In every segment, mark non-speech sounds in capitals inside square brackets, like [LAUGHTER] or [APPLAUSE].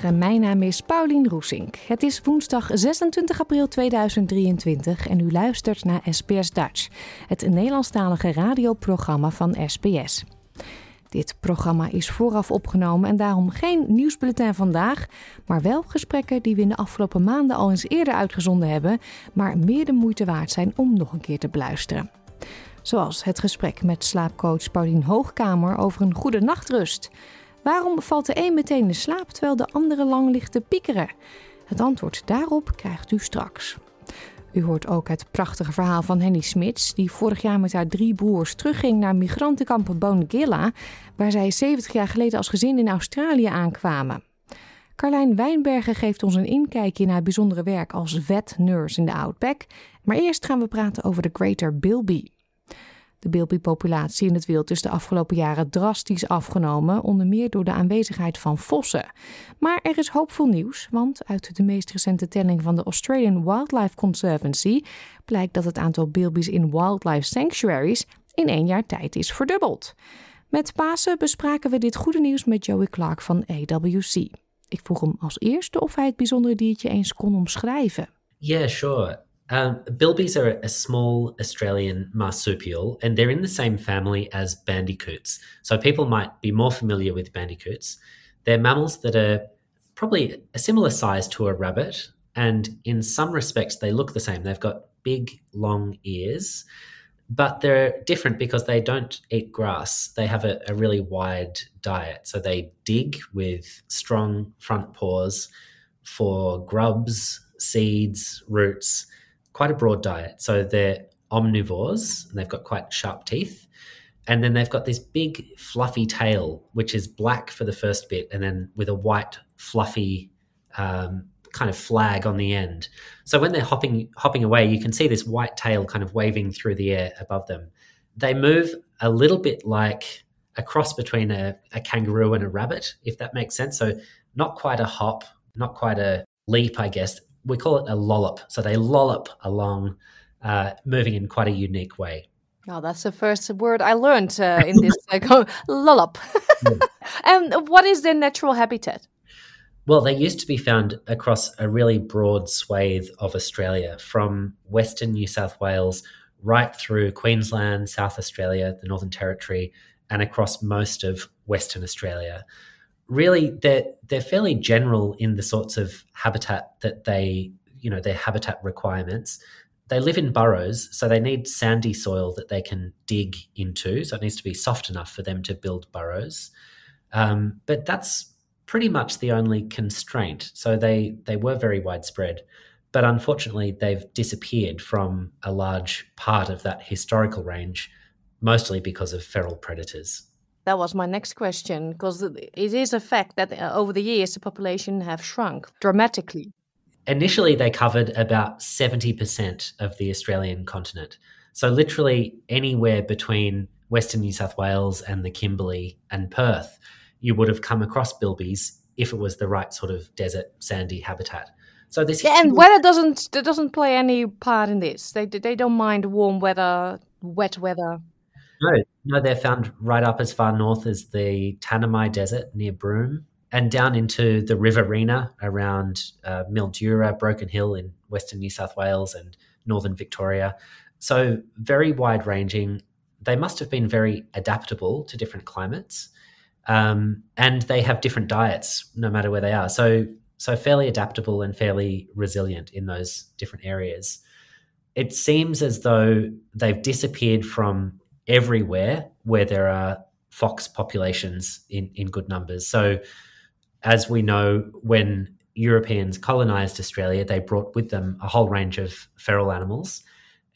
Mijn naam is Paulien Roesink. Het is woensdag 26 april 2023 en u luistert naar SBS Dutch, het Nederlandstalige radioprogramma van SBS. Dit programma is vooraf opgenomen en daarom geen nieuwsbulletin vandaag, maar wel gesprekken die we in de afgelopen maanden al eens eerder uitgezonden hebben, maar meer de moeite waard zijn om nog een keer te beluisteren. Zoals het gesprek met slaapcoach Paulien Hoogkamer over een goede nachtrust. Waarom valt de een meteen in slaap terwijl de andere lang ligt te piekeren? Het antwoord daarop krijgt u straks. U hoort ook het prachtige verhaal van Henny Smits, die vorig jaar met haar drie broers terugging naar migrantenkamp Bonegilla, waar zij 70 jaar geleden als gezin in Australië aankwamen. Carlijn Wijnbergen geeft ons een inkijkje in haar bijzondere werk als vet nurse in de Outback. Maar eerst gaan we praten over de Greater Bilby. De bilby-populatie in het wild is de afgelopen jaren drastisch afgenomen, onder meer door de aanwezigheid van vossen. Maar er is hoopvol nieuws, want uit de meest recente telling van de Australian Wildlife Conservancy blijkt dat het aantal bilbies in wildlife sanctuaries in één jaar tijd is verdubbeld. Met Pasen bespraken we dit goede nieuws met Joey Clark van AWC. Ik vroeg hem als eerste of hij het bijzondere diertje eens kon omschrijven. Yeah, sure. Um, bilbies are a small Australian marsupial, and they're in the same family as bandicoots. So people might be more familiar with bandicoots. They're mammals that are probably a similar size to a rabbit, and in some respects, they look the same. They've got big, long ears, but they're different because they don't eat grass. They have a, a really wide diet. So they dig with strong front paws for grubs, seeds, roots quite a broad diet. So they're omnivores and they've got quite sharp teeth. And then they've got this big fluffy tail, which is black for the first bit, and then with a white fluffy um, kind of flag on the end. So when they're hopping hopping away, you can see this white tail kind of waving through the air above them. They move a little bit like a cross between a, a kangaroo and a rabbit, if that makes sense. So not quite a hop, not quite a leap, I guess, we call it a lollop. So they lollop along, uh, moving in quite a unique way. Oh, that's the first word I learned uh, in this like, [LAUGHS] lollop. [LAUGHS] and what is their natural habitat? Well, they used to be found across a really broad swathe of Australia, from Western New South Wales right through Queensland, South Australia, the Northern Territory, and across most of Western Australia really they're they're fairly general in the sorts of habitat that they you know their habitat requirements. They live in burrows so they need sandy soil that they can dig into so it needs to be soft enough for them to build burrows. Um, but that's pretty much the only constraint. So they they were very widespread but unfortunately they've disappeared from a large part of that historical range mostly because of feral predators that was my next question because it is a fact that uh, over the years the population have shrunk dramatically. Initially, they covered about 70% of the Australian continent. So, literally anywhere between Western New South Wales and the Kimberley and Perth, you would have come across bilbies if it was the right sort of desert sandy habitat. So this yeah, and weather doesn't doesn't play any part in this. They they don't mind warm weather, wet weather. No, no, they're found right up as far north as the Tanami Desert near Broome and down into the Riverina around uh, Mildura, Broken Hill in western New South Wales and northern Victoria. So, very wide ranging. They must have been very adaptable to different climates. Um, and they have different diets no matter where they are. So, so fairly adaptable and fairly resilient in those different areas. It seems as though they've disappeared from everywhere where there are fox populations in, in good numbers. So, as we know, when Europeans colonized Australia, they brought with them a whole range of feral animals,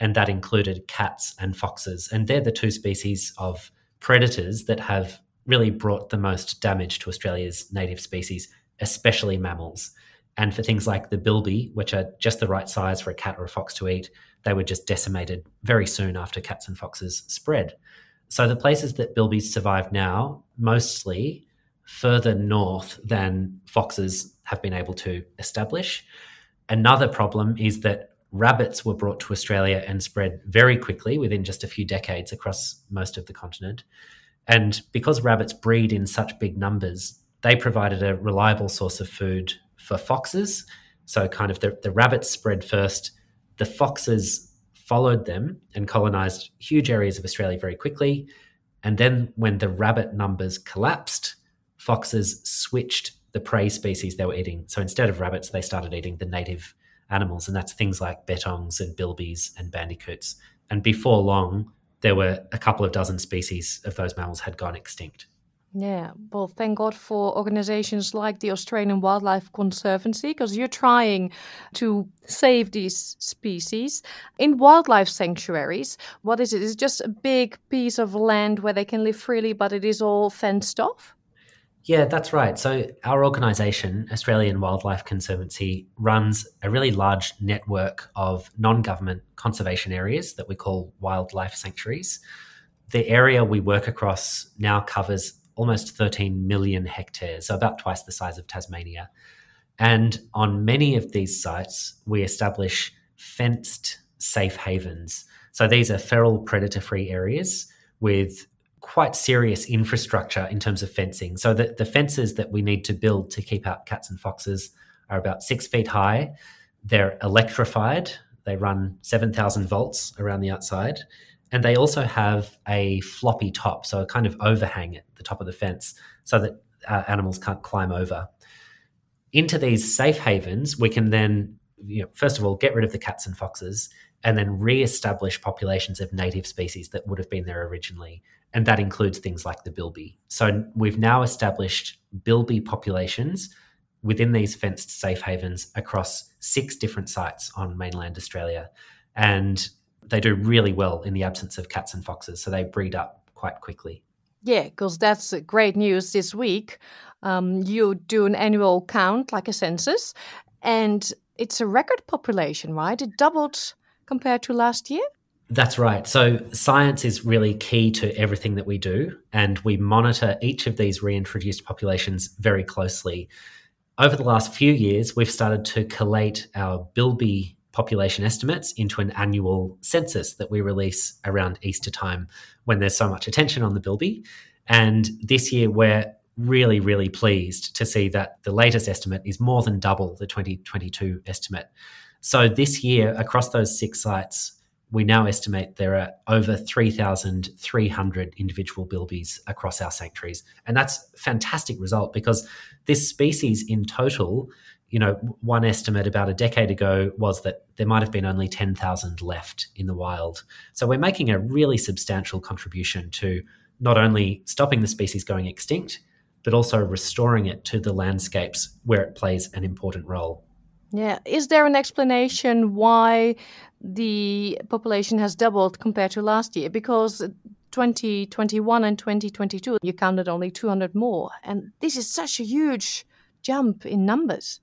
and that included cats and foxes. And they're the two species of predators that have really brought the most damage to Australia's native species, especially mammals. And for things like the bilby, which are just the right size for a cat or a fox to eat, they were just decimated very soon after cats and foxes spread. So the places that bilbies survive now, mostly further north than foxes have been able to establish. Another problem is that rabbits were brought to Australia and spread very quickly within just a few decades across most of the continent. And because rabbits breed in such big numbers, they provided a reliable source of food for foxes. So, kind of the, the rabbits spread first, the foxes followed them and colonized huge areas of Australia very quickly. And then, when the rabbit numbers collapsed, foxes switched the prey species they were eating. So, instead of rabbits, they started eating the native animals, and that's things like betongs and bilbies and bandicoots. And before long, there were a couple of dozen species of those mammals had gone extinct. Yeah, well, thank God for organizations like the Australian Wildlife Conservancy because you're trying to save these species. In wildlife sanctuaries, what is it? Is it just a big piece of land where they can live freely, but it is all fenced off? Yeah, that's right. So, our organisation, Australian Wildlife Conservancy, runs a really large network of non government conservation areas that we call wildlife sanctuaries. The area we work across now covers almost 13 million hectares, so about twice the size of Tasmania. And on many of these sites, we establish fenced safe havens. So, these are feral predator free areas with quite serious infrastructure in terms of fencing. So the, the fences that we need to build to keep out cats and foxes are about six feet high. They're electrified. They run 7,000 volts around the outside. And they also have a floppy top, so a kind of overhang at the top of the fence so that uh, animals can't climb over. Into these safe havens, we can then, you know, first of all, get rid of the cats and foxes and then re-establish populations of native species that would have been there originally and that includes things like the bilby. So we've now established bilby populations within these fenced safe havens across six different sites on mainland Australia. And they do really well in the absence of cats and foxes. So they breed up quite quickly. Yeah, because that's great news this week. Um, you do an annual count, like a census, and it's a record population, right? It doubled compared to last year. That's right. So, science is really key to everything that we do, and we monitor each of these reintroduced populations very closely. Over the last few years, we've started to collate our bilby population estimates into an annual census that we release around Easter time when there's so much attention on the bilby. And this year, we're really, really pleased to see that the latest estimate is more than double the 2022 estimate. So, this year, across those six sites, we now estimate there are over 3,300 individual bilbies across our sanctuaries. And that's a fantastic result because this species in total, you know, one estimate about a decade ago was that there might have been only 10,000 left in the wild. So we're making a really substantial contribution to not only stopping the species going extinct, but also restoring it to the landscapes where it plays an important role. Yeah. Is there an explanation why the population has doubled compared to last year? Because 2021 and 2022, you counted only 200 more. And this is such a huge jump in numbers.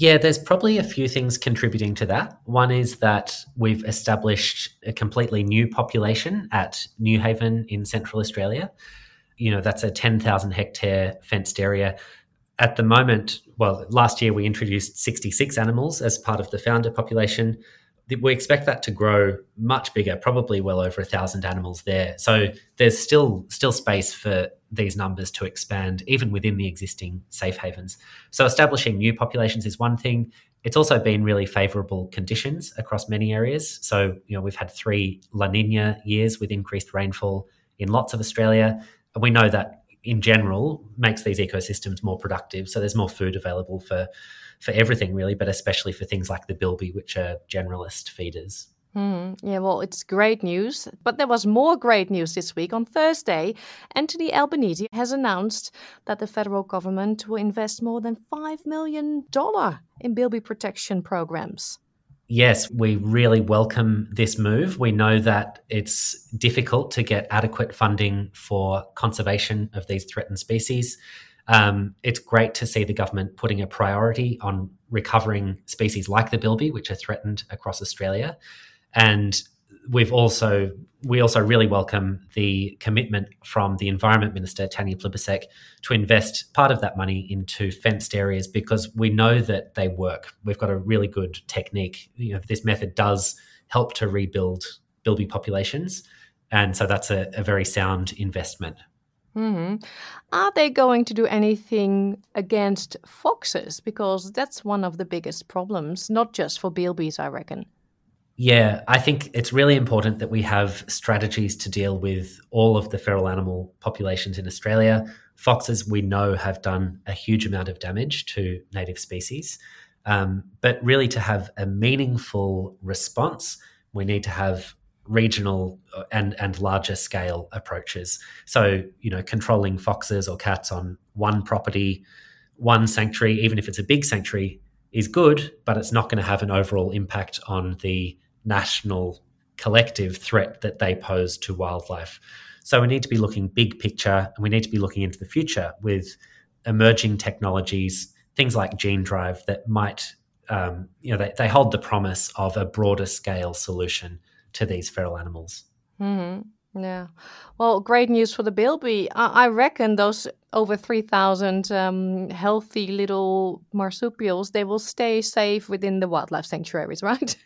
Yeah, there's probably a few things contributing to that. One is that we've established a completely new population at Newhaven in Central Australia. You know, that's a 10,000 hectare fenced area at the moment, well, last year we introduced 66 animals as part of the founder population. We expect that to grow much bigger, probably well over a thousand animals there. So there's still still space for these numbers to expand, even within the existing safe havens. So establishing new populations is one thing. It's also been really favourable conditions across many areas. So you know we've had three La Nina years with increased rainfall in lots of Australia. And we know that in general makes these ecosystems more productive. So there's more food available for for everything really, but especially for things like the bilby, which are generalist feeders. Hmm. Yeah, well, it's great news. But there was more great news this week. On Thursday, Anthony Albanese has announced that the federal government will invest more than $5 million in bilby protection programs. Yes, we really welcome this move. We know that it's difficult to get adequate funding for conservation of these threatened species. Um, it's great to see the government putting a priority on recovering species like the bilby, which are threatened across Australia. And we've also we also really welcome the commitment from the Environment Minister Tanya Plibersek to invest part of that money into fenced areas because we know that they work. We've got a really good technique. You know, this method does help to rebuild bilby populations, and so that's a, a very sound investment. Mm-hmm. Are they going to do anything against foxes? Because that's one of the biggest problems, not just for bilbies, I reckon. Yeah, I think it's really important that we have strategies to deal with all of the feral animal populations in Australia. Foxes, we know, have done a huge amount of damage to native species. Um, but really, to have a meaningful response, we need to have regional uh, and and larger scale approaches. So, you know, controlling foxes or cats on one property, one sanctuary, even if it's a big sanctuary, is good, but it's not going to have an overall impact on the national collective threat that they pose to wildlife. So we need to be looking big picture and we need to be looking into the future with emerging technologies, things like gene drive that might, um, you know, they, they hold the promise of a broader scale solution to these feral animals. Mm-hmm. Yeah. Well, great news for the bilby. I, I reckon those over 3,000 um, healthy little marsupials, they will stay safe within the wildlife sanctuaries, [LAUGHS] right?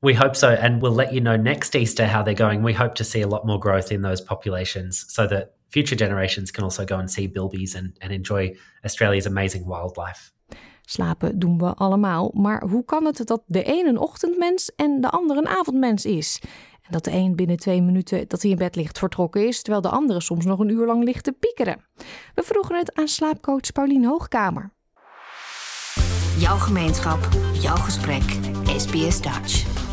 We hope so. And we'll let you know next Easter how they're going. We hope to see a lot more growth in those populations so that future generations can also go and see bilbies and, and enjoy Australia's amazing wildlife. Slapen doen we allemaal, maar hoe kan het dat de een een ochtendmens en de ander een avondmens is? En dat de een binnen twee minuten dat hij in bed ligt vertrokken is, terwijl de andere soms nog een uur lang ligt te piekeren. We vroegen het aan slaapcoach Paulien Hoogkamer. Jouw gemeenschap, jouw gesprek, SBS Dutch.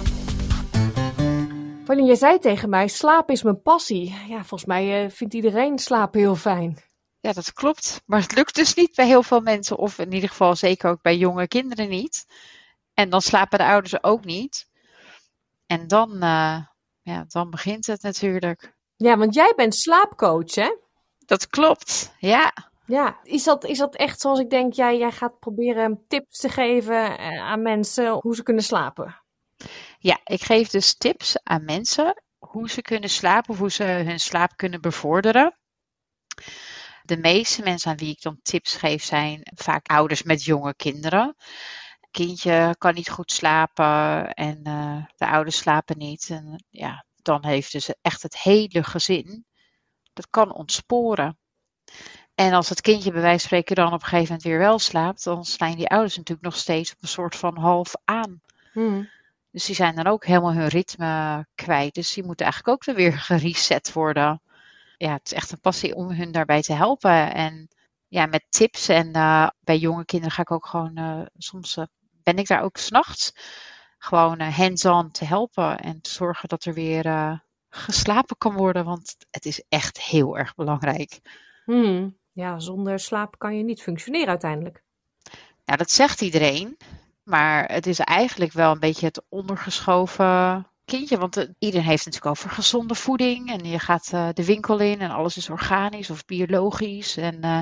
Pauline, jij zei tegen mij, slaap is mijn passie. Ja, volgens mij uh, vindt iedereen slapen heel fijn. Ja, dat klopt. Maar het lukt dus niet bij heel veel mensen. Of in ieder geval zeker ook bij jonge kinderen niet. En dan slapen de ouders ook niet. En dan, uh, ja, dan begint het natuurlijk. Ja, want jij bent slaapcoach, hè? Dat klopt, ja. Ja, is dat, is dat echt zoals ik denk, jij, jij gaat proberen tips te geven eh, aan mensen hoe ze kunnen slapen? Ja, ik geef dus tips aan mensen hoe ze kunnen slapen of hoe ze hun slaap kunnen bevorderen. De meeste mensen aan wie ik dan tips geef zijn vaak ouders met jonge kinderen. Kindje kan niet goed slapen en uh, de ouders slapen niet. En ja, dan heeft dus echt het hele gezin, dat kan ontsporen. En als het kindje bij wijze van spreken dan op een gegeven moment weer wel slaapt, dan slaan die ouders natuurlijk nog steeds op een soort van half aan. Hmm. Dus die zijn dan ook helemaal hun ritme kwijt. Dus die moeten eigenlijk ook weer [LAUGHS] gereset worden. Ja, het is echt een passie om hun daarbij te helpen. En ja, met tips. En uh, bij jonge kinderen ga ik ook gewoon, uh, soms uh, ben ik daar ook s'nachts. Gewoon hands-on te helpen en te zorgen dat er weer geslapen kan worden. Want het is echt heel erg belangrijk. Hmm. Ja, zonder slaap kan je niet functioneren uiteindelijk. Nou, dat zegt iedereen. Maar het is eigenlijk wel een beetje het ondergeschoven kindje. Want iedereen heeft het natuurlijk over gezonde voeding. En je gaat uh, de winkel in en alles is organisch of biologisch. En uh,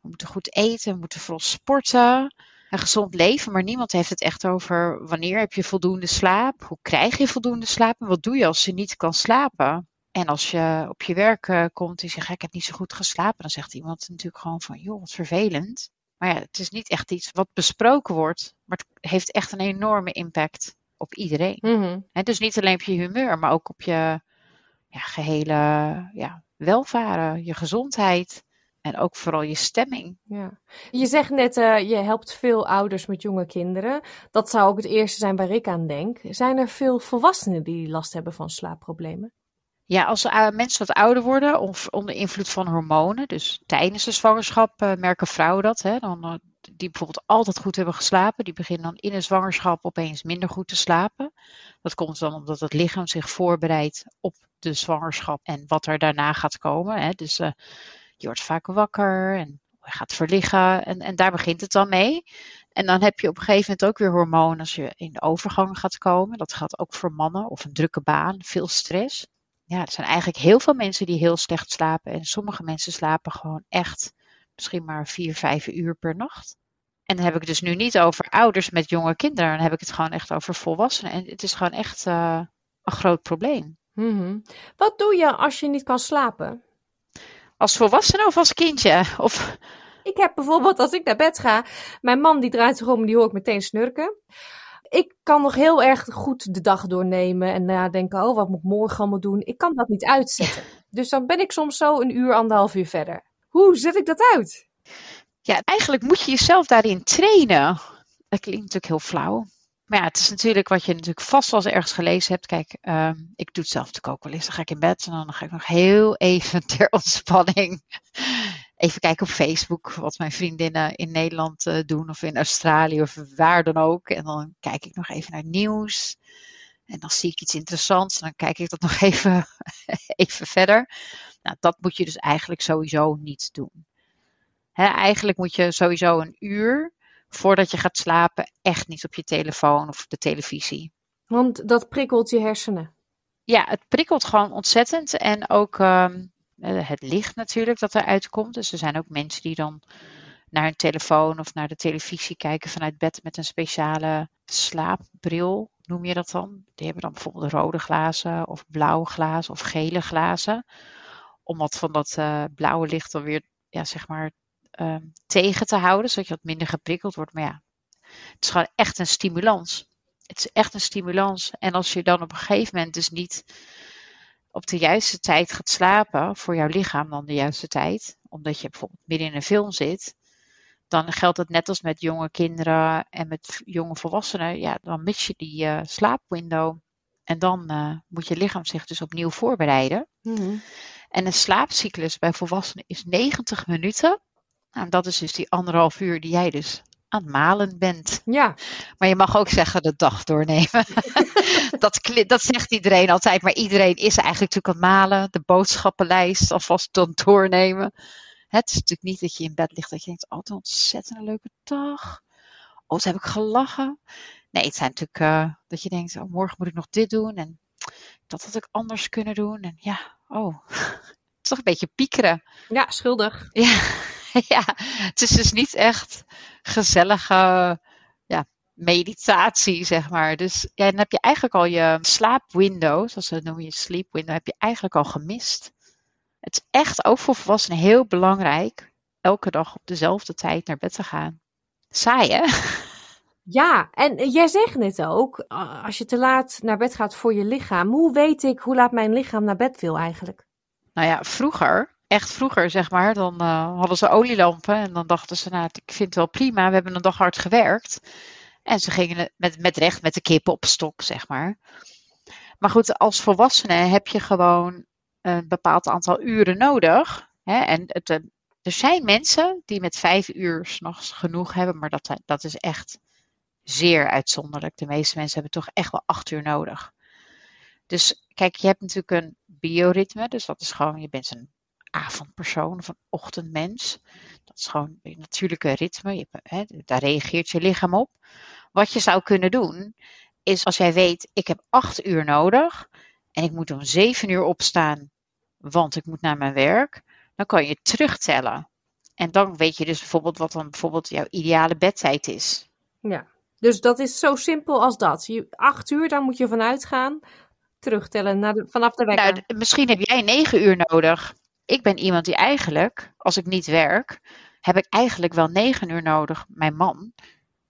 we moeten goed eten, we moeten vooral sporten. En gezond leven, maar niemand heeft het echt over wanneer heb je voldoende slaap? Hoe krijg je voldoende slaap? En wat doe je als je niet kan slapen? En als je op je werk komt en zegt, ik heb niet zo goed geslapen, dan zegt iemand natuurlijk gewoon van, joh, wat vervelend. Maar ja, het is niet echt iets wat besproken wordt, maar het heeft echt een enorme impact op iedereen. Mm dus niet alleen op je humeur, maar ook op je ja, gehele ja, welvaren, je gezondheid. En ook vooral je stemming. Ja. Je zegt net, uh, je helpt veel ouders met jonge kinderen. Dat zou ook het eerste zijn waar ik aan denk. Zijn er veel volwassenen die last hebben van slaapproblemen? Ja, als uh, mensen wat ouder worden of onder invloed van hormonen, dus tijdens de zwangerschap uh, merken vrouwen dat. Hè, dan uh, die bijvoorbeeld altijd goed hebben geslapen, die beginnen dan in een zwangerschap opeens minder goed te slapen. Dat komt dan omdat het lichaam zich voorbereidt op de zwangerschap en wat er daarna gaat komen. Hè. Dus je wordt vaak wakker en gaat verliggen en, en daar begint het dan mee. En dan heb je op een gegeven moment ook weer hormonen als je in de overgang gaat komen. Dat geldt ook voor mannen of een drukke baan, veel stress. Ja, er zijn eigenlijk heel veel mensen die heel slecht slapen. En sommige mensen slapen gewoon echt misschien maar vier, vijf uur per nacht. En dan heb ik het dus nu niet over ouders met jonge kinderen. Dan heb ik het gewoon echt over volwassenen. En het is gewoon echt uh, een groot probleem. Mm-hmm. Wat doe je als je niet kan slapen? Als volwassene of als kindje? Of... Ik heb bijvoorbeeld, als ik naar bed ga, mijn man die draait zich om en die hoor ik meteen snurken. Ik kan nog heel erg goed de dag doornemen en nadenken, oh, wat moet ik morgen allemaal doen? Ik kan dat niet uitzetten. [LAUGHS] Dus dan ben ik soms zo een uur, anderhalf uur verder. Hoe zet ik dat uit? Ja, eigenlijk moet je jezelf daarin trainen. Dat klinkt natuurlijk heel flauw. Maar ja, het is natuurlijk wat je natuurlijk vast wel eens ergens gelezen hebt. Kijk, uh, ik doe het zelf natuurlijk ook wel eens. Dan ga ik in bed en dan ga ik nog heel even [LAUGHS] ter ontspanning even kijken op Facebook wat mijn vriendinnen in Nederland uh, doen of in Australië of waar dan ook. En dan kijk ik nog even naar het nieuws. En dan zie ik iets interessants en dan kijk ik dat [LAUGHS] nog even, even verder. Nou, dat moet je dus eigenlijk sowieso niet doen. Eigenlijk moet je sowieso een uur voordat je gaat slapen echt niet op je telefoon of de televisie. Want dat prikkelt je hersenen. Ja, het prikkelt gewoon ontzettend. En ook um, het licht natuurlijk dat eruit komt. Dus er zijn ook mensen die dan naar een telefoon of naar de televisie kijken vanuit bed met een speciale slaapbril, noem je dat dan. Die hebben dan bijvoorbeeld rode glazen of blauwe glazen of gele glazen. Om wat van dat uh, blauwe licht dan weer, ja, zeg maar, uh, tegen te houden, zodat je wat minder geprikkeld wordt. Maar ja, het is gewoon echt een stimulans. Het is echt een stimulans. En als je dan op een gegeven moment dus niet op de juiste tijd gaat slapen, voor jouw lichaam dan de juiste tijd, omdat je bijvoorbeeld midden in een film zit, dan geldt het net als met jonge kinderen en met jonge volwassenen. Ja, dan mis je die uh, slaapwindow. En dan uh, moet je lichaam zich dus opnieuw voorbereiden. Mm-hmm. En een slaapcyclus bij volwassenen is 90 minuten. Nou, dat is dus die anderhalf uur die jij dus aan het malen bent. Ja. Maar je mag ook zeggen de dag doornemen. [LAUGHS] dat, dat zegt iedereen altijd, maar iedereen is eigenlijk natuurlijk aan het malen. De boodschappenlijst alvast dan doornemen. Het is natuurlijk niet dat je in bed ligt dat je denkt, oh, wat een ontzettend leuke dag. Oh, heb ik gelachen. Nee, het zijn natuurlijk uh, dat je denkt, oh, morgen moet ik nog dit doen. En dat had ik anders kunnen doen. En ja, oh, het is [LAUGHS] toch een beetje piekeren. Ja, schuldig. Ja, [LAUGHS] ja, het is dus niet echt gezellige ja, meditatie, zeg maar. Dus ja, dan heb je eigenlijk al je slaapwindow, zoals we noemen je sleep window, heb je eigenlijk al gemist. Het is echt ook voor volwassenen heel belangrijk elke dag op dezelfde tijd naar bed te gaan. Saai, hè? Ja, en jij zegt net ook, als je te laat naar bed gaat voor je lichaam, hoe weet ik hoe laat mijn lichaam naar bed wil eigenlijk? Nou ja, vroeger, echt vroeger zeg maar, dan uh, hadden ze olielampen en dan dachten ze, nou, ik vind het wel prima, we hebben een dag hard gewerkt. En ze gingen met, met recht met de kippen op stok, zeg maar. Maar goed, als volwassene heb je gewoon een bepaald aantal uren nodig. Hè? En het, er zijn mensen die met vijf uur s'nachts genoeg hebben, maar dat, dat is echt zeer uitzonderlijk. De meeste mensen hebben toch echt wel acht uur nodig. Dus kijk, je hebt natuurlijk een bioritme, dus dat is gewoon, je bent een avondpersoon of een ochtendmens. Dat is gewoon een natuurlijke ritme, je, hè, daar reageert je lichaam op. Wat je zou kunnen doen, is als jij weet, ik heb acht uur nodig en ik moet om zeven uur opstaan, want ik moet naar mijn werk, dan kan je terugtellen. En dan weet je dus bijvoorbeeld wat dan bijvoorbeeld jouw ideale bedtijd is. Ja, dus dat is zo simpel als dat. Je, acht uur, daar moet je vanuit gaan. Terugtellen naar de, vanaf de wekker. Nou, misschien heb jij negen uur nodig. Ik ben iemand die eigenlijk, als ik niet werk, heb ik eigenlijk wel negen uur nodig. Mijn man,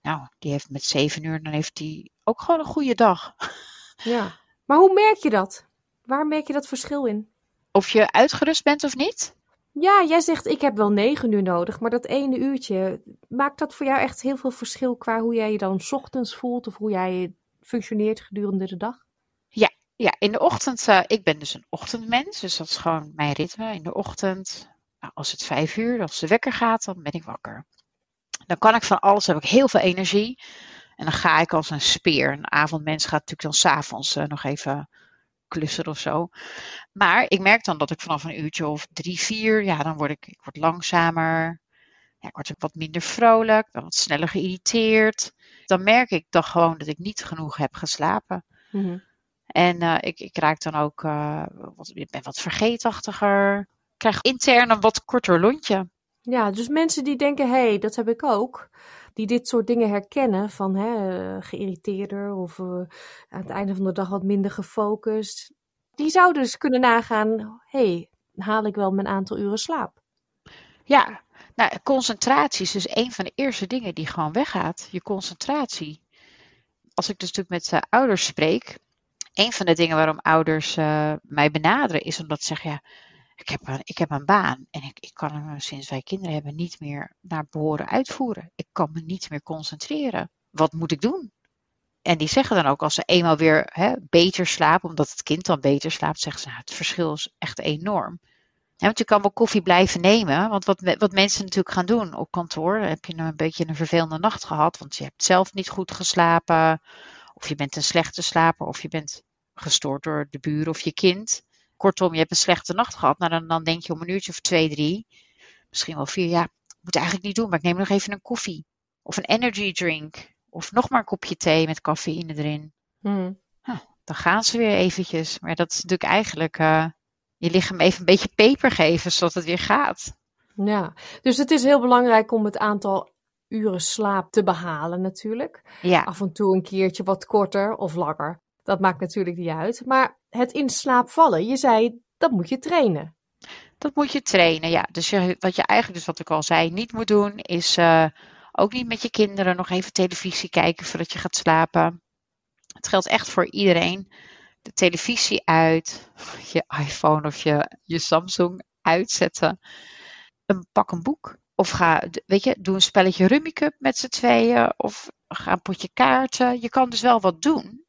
nou, die heeft met zeven uur, dan heeft hij ook gewoon een goede dag. Ja, maar hoe merk je dat? Waar merk je dat verschil in? Of je uitgerust bent of niet? Ja, jij zegt ik heb wel negen uur nodig, maar dat ene uurtje, maakt dat voor jou echt heel veel verschil qua hoe jij je dan ochtends voelt of hoe jij functioneert gedurende de dag? Ja, in de ochtend, uh, ik ben dus een ochtendmens, dus dat is gewoon mijn ritme. In de ochtend, nou, als het vijf uur, als de wekker gaat, dan ben ik wakker. Dan kan ik van alles, heb ik heel veel energie. En dan ga ik als een speer. Een avondmens gaat natuurlijk dan s'avonds uh, nog even klussen of zo. Maar ik merk dan dat ik vanaf een uurtje of drie, vier, ja, dan word ik, ik word langzamer. Ja, ik word wat minder vrolijk, ben wat sneller geïrriteerd. Dan merk ik dan gewoon dat ik niet genoeg heb geslapen. Mm. En uh, ik, ik raak dan ook, uh, wat, ik ben wat vergeetachtiger. Ik krijg intern een wat korter lontje. Ja, dus mensen die denken, hé, hey, dat heb ik ook. Die dit soort dingen herkennen van hè, geïrriteerder of uh, aan het einde van de dag wat minder gefocust. Die zouden dus kunnen nagaan, hé, hey, haal ik wel mijn aantal uren slaap? Ja, nou, concentratie is dus een van de eerste dingen die gewoon weggaat. Je concentratie. Als ik dus natuurlijk met ouders spreek, een van de dingen waarom ouders uh, mij benaderen is omdat ze zeggen, ja, ik heb een, ik heb een baan en ik, ik kan hem sinds wij kinderen hebben niet meer naar behoren uitvoeren. Ik kan me niet meer concentreren. Wat moet ik doen? En die zeggen dan ook als ze eenmaal weer hè, beter slapen, omdat het kind dan beter slaapt, zeggen ze, nou, het verschil is echt enorm. Want je kan wel koffie blijven nemen. Want wat, wat mensen natuurlijk gaan doen op kantoor, heb je een beetje een vervelende nacht gehad, want je hebt zelf niet goed geslapen, of je bent een slechte slaper, of je bent gestoord door de buren of je kind. Kortom, je hebt een slechte nacht gehad. Nou, dan, dan denk je om een uurtje of twee, drie, misschien wel vier, ja, moet eigenlijk niet doen, maar ik neem nog even een koffie. Of een energy drink. Of nog maar een kopje thee met cafeïne erin. Hmm. Dan gaan ze weer eventjes. Maar dat is natuurlijk eigenlijk uh, je lichaam even een beetje peper geven, zodat het weer gaat. Ja, dus het is heel belangrijk om het aantal uren slaap te behalen natuurlijk. Ja. Af en toe een keertje wat korter of langer. Dat maakt natuurlijk niet uit. Maar het in slaap vallen, je zei, dat moet je trainen. Dat moet je trainen, ja. Dus wat je eigenlijk, dus wat ik al zei, niet moet doen, is uh, ook niet met je kinderen nog even televisie kijken voordat je gaat slapen. Het geldt echt voor iedereen. De televisie uit, [LAUGHS] je iPhone of je, je Samsung uitzetten. Een, pak een boek. Of ga, weet je, doe een spelletje Cup met z'n tweeën. Of ga een potje kaarten. Je kan dus wel wat doen.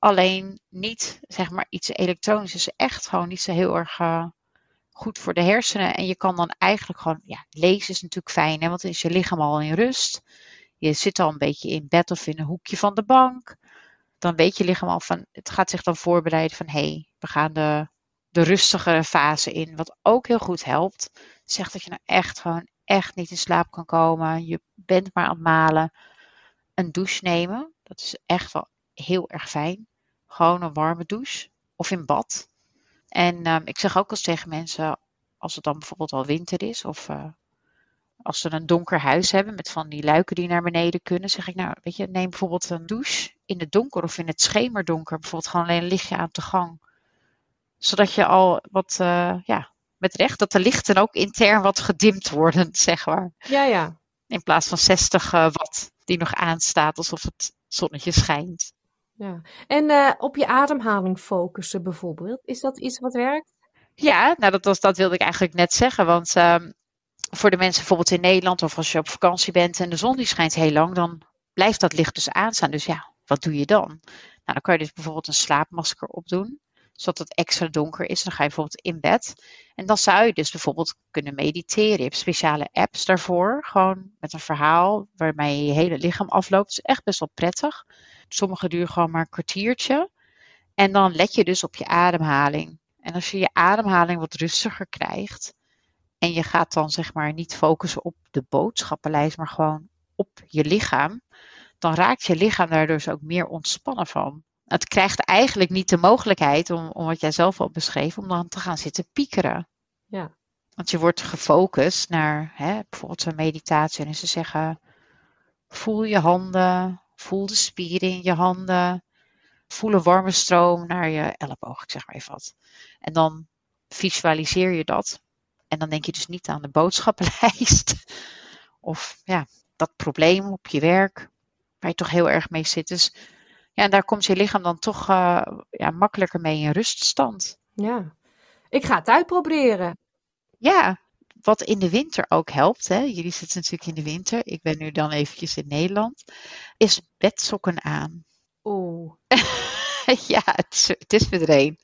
Alleen niet, zeg maar, iets elektronisch is echt gewoon niet zo heel erg uh, goed voor de hersenen. En je kan dan eigenlijk gewoon, ja, lezen is natuurlijk fijn, hè, want dan is je lichaam al in rust. Je zit al een beetje in bed of in een hoekje van de bank. Dan weet je lichaam al van, het gaat zich dan voorbereiden van, hé, hey, we gaan de, de rustigere fase in. Wat ook heel goed helpt, zegt dat je nou echt gewoon echt niet in slaap kan komen. Je bent maar aan het malen. Een douche nemen, dat is echt wel heel erg fijn. Gewoon een warme douche of in bad. En um, ik zeg ook eens tegen mensen, als het dan bijvoorbeeld al winter is of uh, als ze een donker huis hebben met van die luiken die naar beneden kunnen, zeg ik nou, weet je, neem bijvoorbeeld een douche in het donker of in het schemerdonker. Bijvoorbeeld gewoon alleen een lichtje aan de gang. Zodat je al wat, uh, ja, met recht, dat de lichten ook intern wat gedimd worden, [LAUGHS] zeg maar. Ja, ja. In plaats van 60 uh, watt die nog aanstaat alsof het zonnetje schijnt. Ja. En uh, op je ademhaling focussen bijvoorbeeld, is dat iets wat werkt? Ja, nou dat, was, dat wilde ik eigenlijk net zeggen. Want uh, voor de mensen bijvoorbeeld in Nederland of als je op vakantie bent en de zon die schijnt heel lang, dan blijft dat licht dus aanstaan. Dus ja, wat doe je dan? Nou, dan kan je dus bijvoorbeeld een slaapmasker opdoen, zodat het extra donker is. Dan ga je bijvoorbeeld in bed. En dan zou je dus bijvoorbeeld kunnen mediteren. Je hebt speciale apps daarvoor, gewoon met een verhaal waarmee je je hele lichaam afloopt. Het is echt best wel prettig. Sommige duren gewoon maar een kwartiertje. En dan let je dus op je ademhaling. En als je je ademhaling wat rustiger krijgt. En je gaat dan zeg maar niet focussen op de boodschappenlijst, maar gewoon op je lichaam. Dan raakt je lichaam daar dus ook meer ontspannen van. Het krijgt eigenlijk niet de mogelijkheid, om, om wat jij zelf al beschreef, om dan te gaan zitten piekeren. Ja. Want je wordt gefocust naar hè, bijvoorbeeld zo'n meditatie. En ze zeggen, voel je handen, Voel de spieren in je handen. Voel een warme stroom naar je elleboog, ik zeg maar even wat. En dan visualiseer je dat. En dan denk je dus niet aan de boodschappenlijst. [LAUGHS] Of ja, dat probleem op je werk. Waar je toch heel erg mee zit. Dus ja, en daar komt je lichaam dan toch uh, ja, makkelijker mee in ruststand. Ja, ik ga het uitproberen. Ja, wat in de winter ook helpt, hè, jullie zitten natuurlijk in de winter, ik ben nu dan eventjes in Nederland, is bedsokken aan. Oeh. [LAUGHS] ja, het is, het is.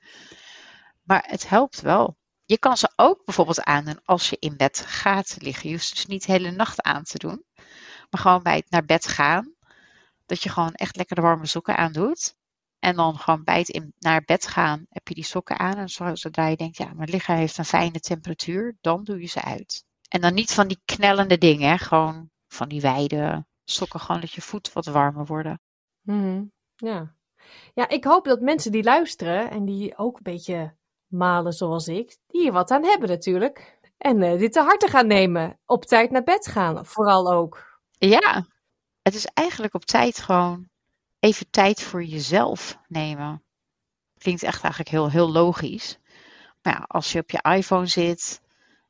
Maar het helpt wel. Je kan ze ook bijvoorbeeld aandoen als je in bed gaat liggen. Je hoeft dus niet de hele nacht aan te doen. Maar gewoon bij het naar bed gaan. Dat je gewoon echt lekker de warme sokken aandoet. En dan gewoon bij het in, naar bed gaan heb je die sokken aan. En zodra je denkt, ja, mijn lichaam heeft een fijne temperatuur, dan doe je ze uit. En dan niet van die knellende dingen, hè? gewoon van die wijde sokken, gewoon dat je voet wat warmer worden. Mhm. Ja. ja, ik hoop dat mensen die luisteren en die ook een beetje malen zoals ik, die hier wat aan hebben natuurlijk. En uh, dit te harte gaan nemen. Op tijd naar bed gaan, vooral ook. Ja, het is eigenlijk op tijd gewoon even tijd voor jezelf nemen. Klinkt echt eigenlijk heel, heel logisch. Maar ja, als je op je iPhone zit,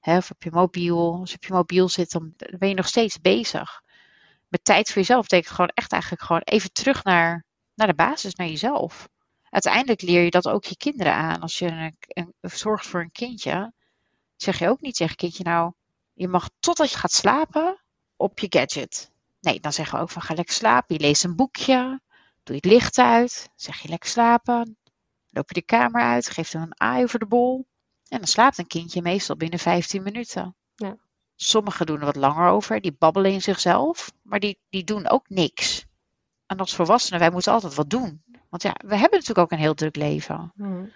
hè, of op je mobiel, als je op je mobiel zit, dan ben je nog steeds bezig. Met tijd voor jezelf betekent gewoon echt eigenlijk gewoon even terug naar, naar de basis, naar jezelf. Uiteindelijk leer je dat ook je kinderen aan. Als je een, zorgt voor een kindje, zeg je ook niet tegen kindje nou, je mag totdat je gaat slapen op je gadget. Nee, dan zeggen we ook van ga lekker slapen. Je leest een boekje. Doe je het licht uit. Zeg je lekker slapen. Loop je de kamer uit. Geef hem een aai over de bol. En dan slaapt een kindje meestal binnen 15 minuten. Ja. Sommigen doen er wat langer over. Die babbelen in zichzelf. Maar die, die doen ook niks. En als volwassenen, wij moeten altijd wat doen. Want ja, we hebben natuurlijk ook een heel druk leven. Hmm.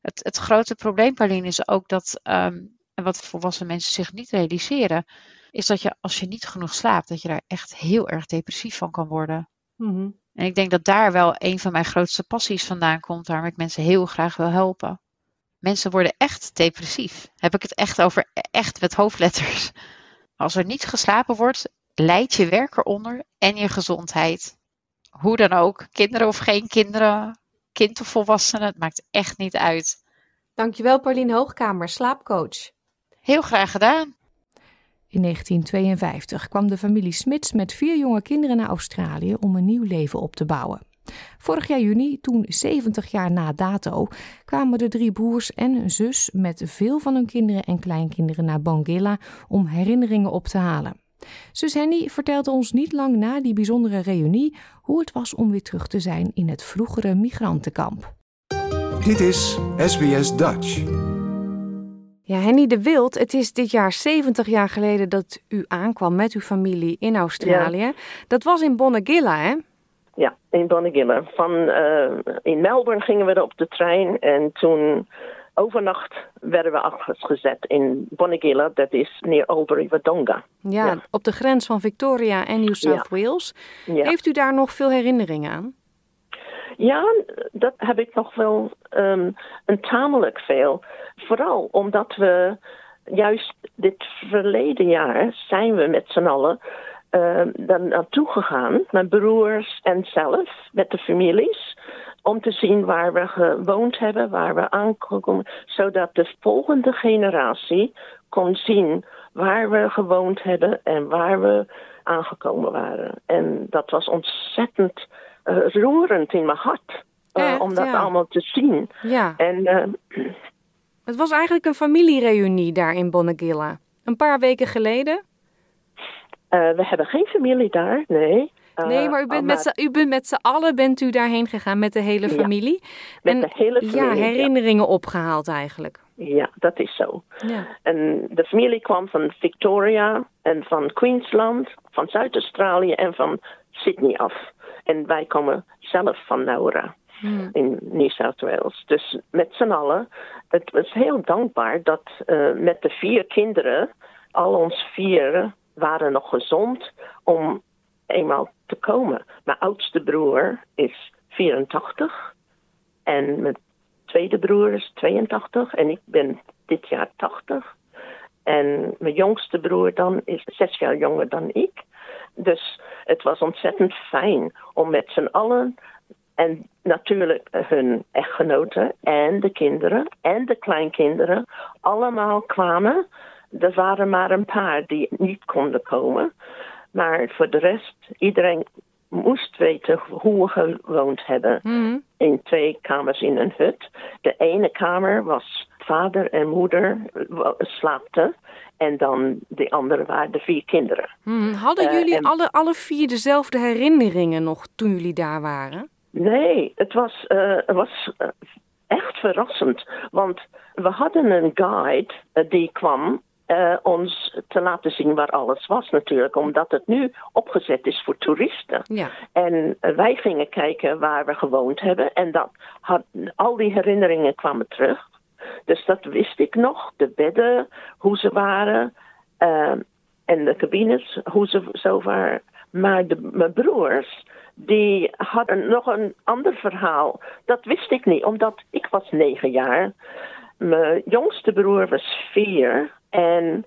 Het, het grote probleem, Pauline, is ook dat, um, en wat volwassen mensen zich niet realiseren, is dat je als je niet genoeg slaapt, dat je daar echt heel erg depressief van kan worden. Mm En ik denk dat daar wel een van mijn grootste passies vandaan komt, waarom ik mensen heel graag wil helpen. Mensen worden echt depressief. Heb ik het echt over echt met hoofdletters. [LAUGHS] Als er niet geslapen wordt, leidt je werk eronder en je gezondheid. Hoe dan ook, kinderen of geen kinderen, kind of volwassenen, het maakt echt niet uit. Dankjewel Pauline Hoogkamer, slaapcoach. Heel graag gedaan. In 1952 kwam de familie Smits met vier jonge kinderen naar Australië om een nieuw leven op te bouwen. Vorig jaar juni, toen 70 jaar na dato, kwamen de drie broers en een zus met veel van hun kinderen en kleinkinderen naar Bangilla om herinneringen op te halen. Zus Henny vertelde ons niet lang na die bijzondere reunie hoe het was om weer terug te zijn in het vroegere migrantenkamp. Dit is SBS Dutch. Ja, Henny de Wild, het is dit jaar 70 jaar geleden dat u aankwam met uw familie in Australië. Dat was in Bonegilla, hè? Ja, in Bonegilla. Van, uh, in Melbourne gingen we op de trein en toen overnacht werden we afgezet in Bonegilla, dat is near Albury Wodonga. Ja, ja, op de grens van Victoria en New South Wales. Heeft u daar nog veel herinneringen aan? Ja, dat heb ik nog wel um, een tamelijk veel. Vooral omdat we juist dit verleden jaar zijn we met z'n allen uh, naartoe gegaan, mijn broers en zelf, met de families, om te zien waar we gewoond hebben, waar we aankomen, zodat de volgende generatie kon zien waar we gewoond hebben en waar we aangekomen waren. En dat was ontzettend roerend in mijn hart. Uh, om dat allemaal te zien. Ja. En, uh, het was eigenlijk een familiereunie daar in Bonegilla. Een paar weken geleden. we hebben geen familie daar, nee. nee, maar u bent, met z'n, u bent met z'n allen bent u daarheen gegaan met de hele familie. met en, de hele familie. Ja, herinneringen opgehaald eigenlijk. Ja, dat is zo. Ja. En de familie kwam van Victoria en van Queensland, van Zuid-Australië en van Sydney af. En wij komen zelf van Naura hmm. in New South Wales. Dus met z'n allen, het was heel dankbaar dat uh, met de vier kinderen, al ons vier waren nog gezond om eenmaal te komen. Mijn oudste broer is 84 en mijn tweede broer is 82 en ik ben dit jaar 80. En mijn jongste broer dan is zes jaar jonger dan ik. Dus het was ontzettend fijn om met z'n allen en natuurlijk hun echtgenoten en de kinderen en de kleinkinderen allemaal kwamen. Er waren maar een paar die niet konden komen. Maar voor de rest, iedereen moest weten hoe we gewoond hebben. Mhm. In twee kamers in een hut. De ene kamer was vader en moeder slaapten. En dan de andere waren de vier kinderen. Hmm, hadden eh, jullie alle, alle vier dezelfde herinneringen nog toen jullie daar waren? Nee, het was, uh, het was echt verrassend. Want we hadden een guide die kwam uh, ons te laten zien waar alles was natuurlijk. Omdat het nu opgezet is voor toeristen. Ja. En wij gingen kijken waar we gewoond hebben. En dat had, al die herinneringen kwamen terug. Dus dat wist ik nog. De bedden, hoe ze waren. Uh, en de cabines, hoe ze zo waren. Maar de, mijn broers, die hadden nog een ander verhaal. Dat wist ik niet, omdat ik was negen jaar. Mijn jongste broer was vier en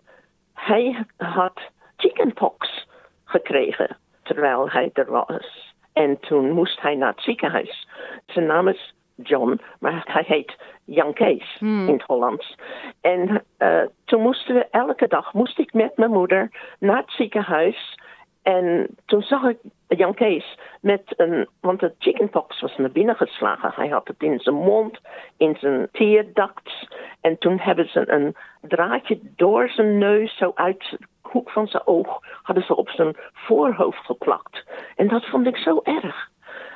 hij had chickenpox gekregen terwijl hij er was. En toen moest hij naar het ziekenhuis. Zijn naam is John, maar hij heet Jan Kees in het Hollands. En uh, toen moesten we elke dag, moest ik met mijn moeder naar het ziekenhuis. En toen zag ik Jan Kees met een, want de chickenpox was naar binnen geslagen. Hij had het in zijn mond, in zijn teerducts. En toen hebben ze een draadje door zijn neus, zo uit de hoek van zijn oog, hadden ze op zijn voorhoofd geplakt. En dat vond ik zo erg.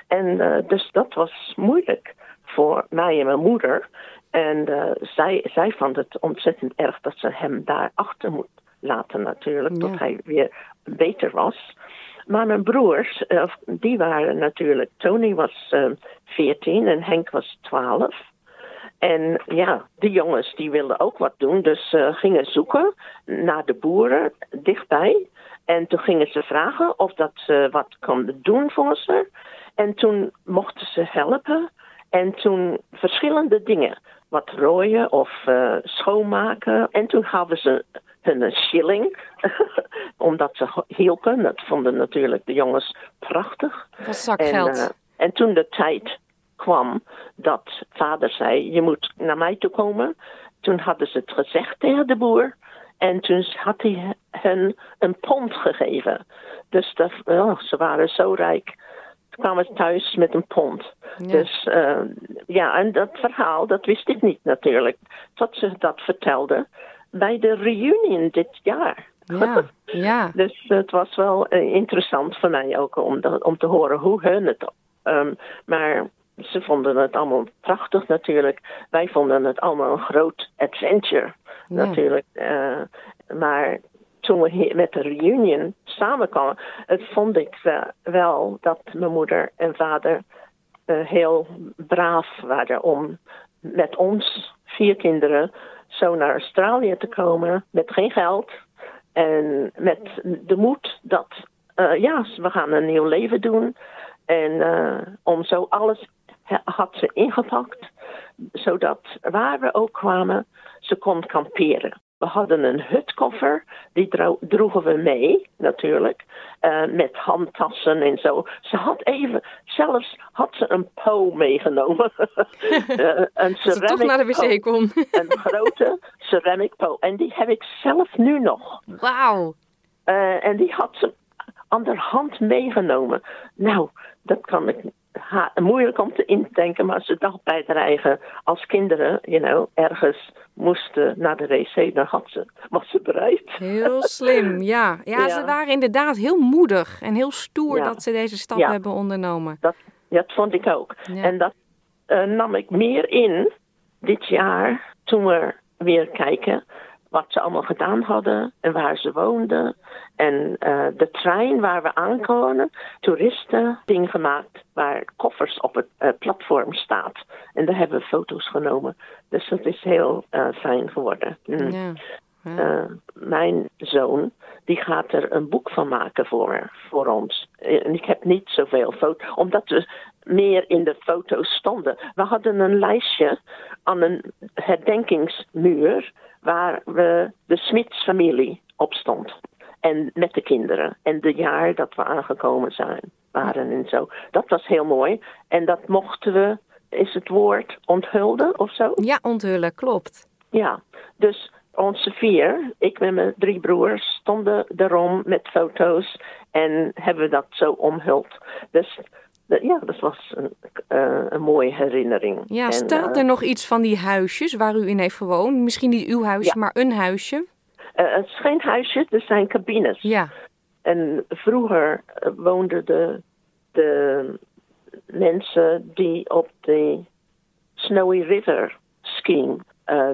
En uh, dus dat was moeilijk voor mij en mijn moeder. En uh, zij, zij vond het ontzettend erg dat ze hem daar achter moet laten natuurlijk, ja. tot hij weer beter was. Maar mijn broers, uh, die waren natuurlijk, Tony was uh, 14 en Henk was 12. En ja, de jongens die wilden ook wat doen, dus uh, gingen zoeken naar de boeren dichtbij. En toen gingen ze vragen of dat ze wat konden doen voor ze. En toen mochten ze helpen. En toen verschillende dingen. Wat rooien of schoonmaken. En toen gaven ze hun een shilling. [LAUGHS] omdat ze hielpen. Dat vonden natuurlijk de jongens prachtig. Dat zakgeld. En, uh, en toen de tijd kwam dat vader zei: Je moet naar mij toe komen. Toen hadden ze het gezegd tegen de boer. En toen had hij hen een pond gegeven. Dus dat, oh, ze waren zo rijk kwamen thuis met een pond. Ja. Dus uh, ja, en dat verhaal, dat wist ik niet natuurlijk. Tot ze dat vertelde bij de reunion dit jaar. Ja, ja. [LAUGHS] dus het was wel uh, interessant voor mij ook om, de, om te horen hoe hun het. Um, maar ze vonden het allemaal prachtig natuurlijk. Wij vonden het allemaal een groot adventure ja. natuurlijk. Uh, maar toen we met de reunion samenkwamen, het vond ik uh, wel dat mijn moeder en vader uh, heel braaf waren om met ons vier kinderen zo naar Australië te komen met geen geld en met de moed dat uh, ja, we gaan een nieuw leven doen en om zo alles had ze ingepakt zodat waar we ook kwamen ze kon kamperen. We hadden een hutkoffer, die droegen we mee natuurlijk, uh, met handtassen en zo. Ze had even, zelfs had ze een po meegenomen. [LAUGHS] uh, een ze toch naar de wc kon. [LAUGHS] een grote ceramic po. En die heb ik zelf nu nog. Wauw. Uh, en die had ze aan de hand meegenomen. Nou, dat kan ik moeilijk om te indenken, maar ze dacht bij het eigen als kinderen, you know, ergens moesten naar de wc, dan had ze, was ze bereid. Heel slim, ja. [LAUGHS] ja. ja. ze waren inderdaad heel moedig en heel stoer ja. dat ze deze stap ja. hebben ondernomen. Dat, dat vond ik ook. En dat uh, nam ik meer in dit jaar toen we weer kijken wat ze allemaal gedaan hadden en waar ze woonden. En uh, de trein waar we aankomen, toeristen, ding gemaakt waar koffers op het uh, platform staat. En daar hebben we foto's genomen. Dus dat is heel uh, fijn geworden. Mm. Ja. Ja. mijn zoon, die gaat er een boek van maken voor, voor ons. En ik heb niet zoveel foto's, omdat we meer in de foto's stonden. We hadden een lijstje aan een herdenkingsmuur waar we de Smits familie op stond. En met de kinderen. En de jaar dat we aangekomen zijn, waren en zo. Dat was heel mooi. En dat mochten we, is het woord onthulden of zo? Ja, onthullen, klopt. Ja, dus onze vier, ik met mijn drie broers, stonden erom met foto's en hebben dat zo omhuld. Dus ja, dat was een, uh, een mooie herinnering. Ja, en, staat er uh, nog iets van die huisjes waar u in heeft gewoond? Misschien niet uw huisje, ja. maar een huisje? Uh, het is geen huisje, er zijn cabines. Ja. En vroeger woonden de, de mensen die op de Snowy River scheme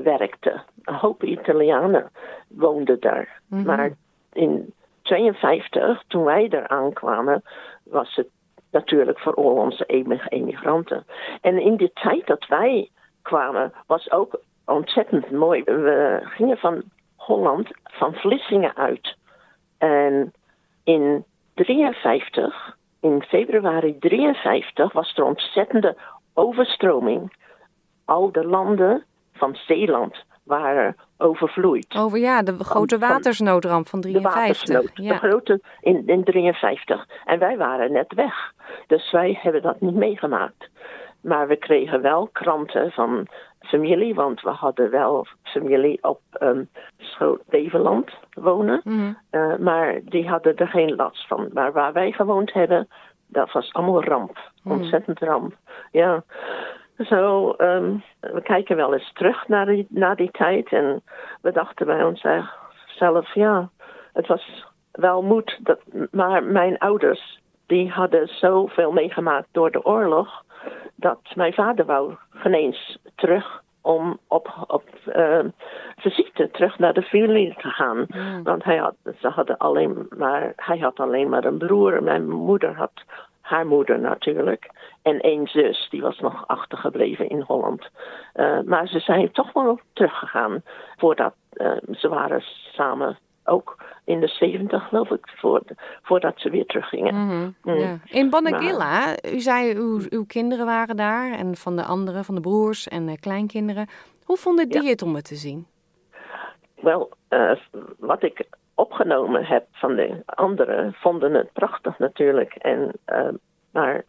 werkten. Een hoop Italianen woonden daar. Mhm. Maar in 52, toen wij er aankwamen, was het natuurlijk voor al onze emigranten. En in die tijd dat wij kwamen, was ook ontzettend mooi. We gingen van Holland, van Vlissingen uit. En in 53, in februari 53, was er ontzettende overstroming. Al de landen van Zeeland waren overvloeid. Over ja, de grote van- watersnoodramp van De 53. watersnood, de ja. grote in, in 53. En wij waren net weg. Dus wij hebben dat niet meegemaakt. Maar we kregen wel kranten van familie, want we hadden wel familie op um, Beverland wonen. Mhm. Eh, maar die hadden er geen last van. Maar waar wij gewoond hebben, dat was allemaal ramp. Ontzettend ramp. Ja. Zo, ehm, we kijken wel eens terug naar die, naar die tijd. En we dachten bij onszelf, ja, het was wel moed. Dat, maar mijn ouders, die hadden zoveel meegemaakt door de oorlog. Dat mijn vader wou geen eens terug om op, op uh, visite terug naar de familie te gaan. Want hij had, ze hadden alleen maar, hij had alleen maar een broer. Mijn moeder had haar moeder natuurlijk. En één zus, die was nog achtergebleven in Holland. Uh, maar ze zijn toch wel teruggegaan. Voordat uh, ze waren samen ook in de zeventig, geloof ik, voor, voordat ze weer teruggingen. Mm -hmm. mm. ja. In Banagilla, u zei uw, uw kinderen waren daar en van de anderen, van de broers en uh, kleinkinderen. Hoe vonden die ja. het om het te zien? Wel, uh, wat ik opgenomen heb van de anderen, vonden het prachtig natuurlijk. En, uh, maar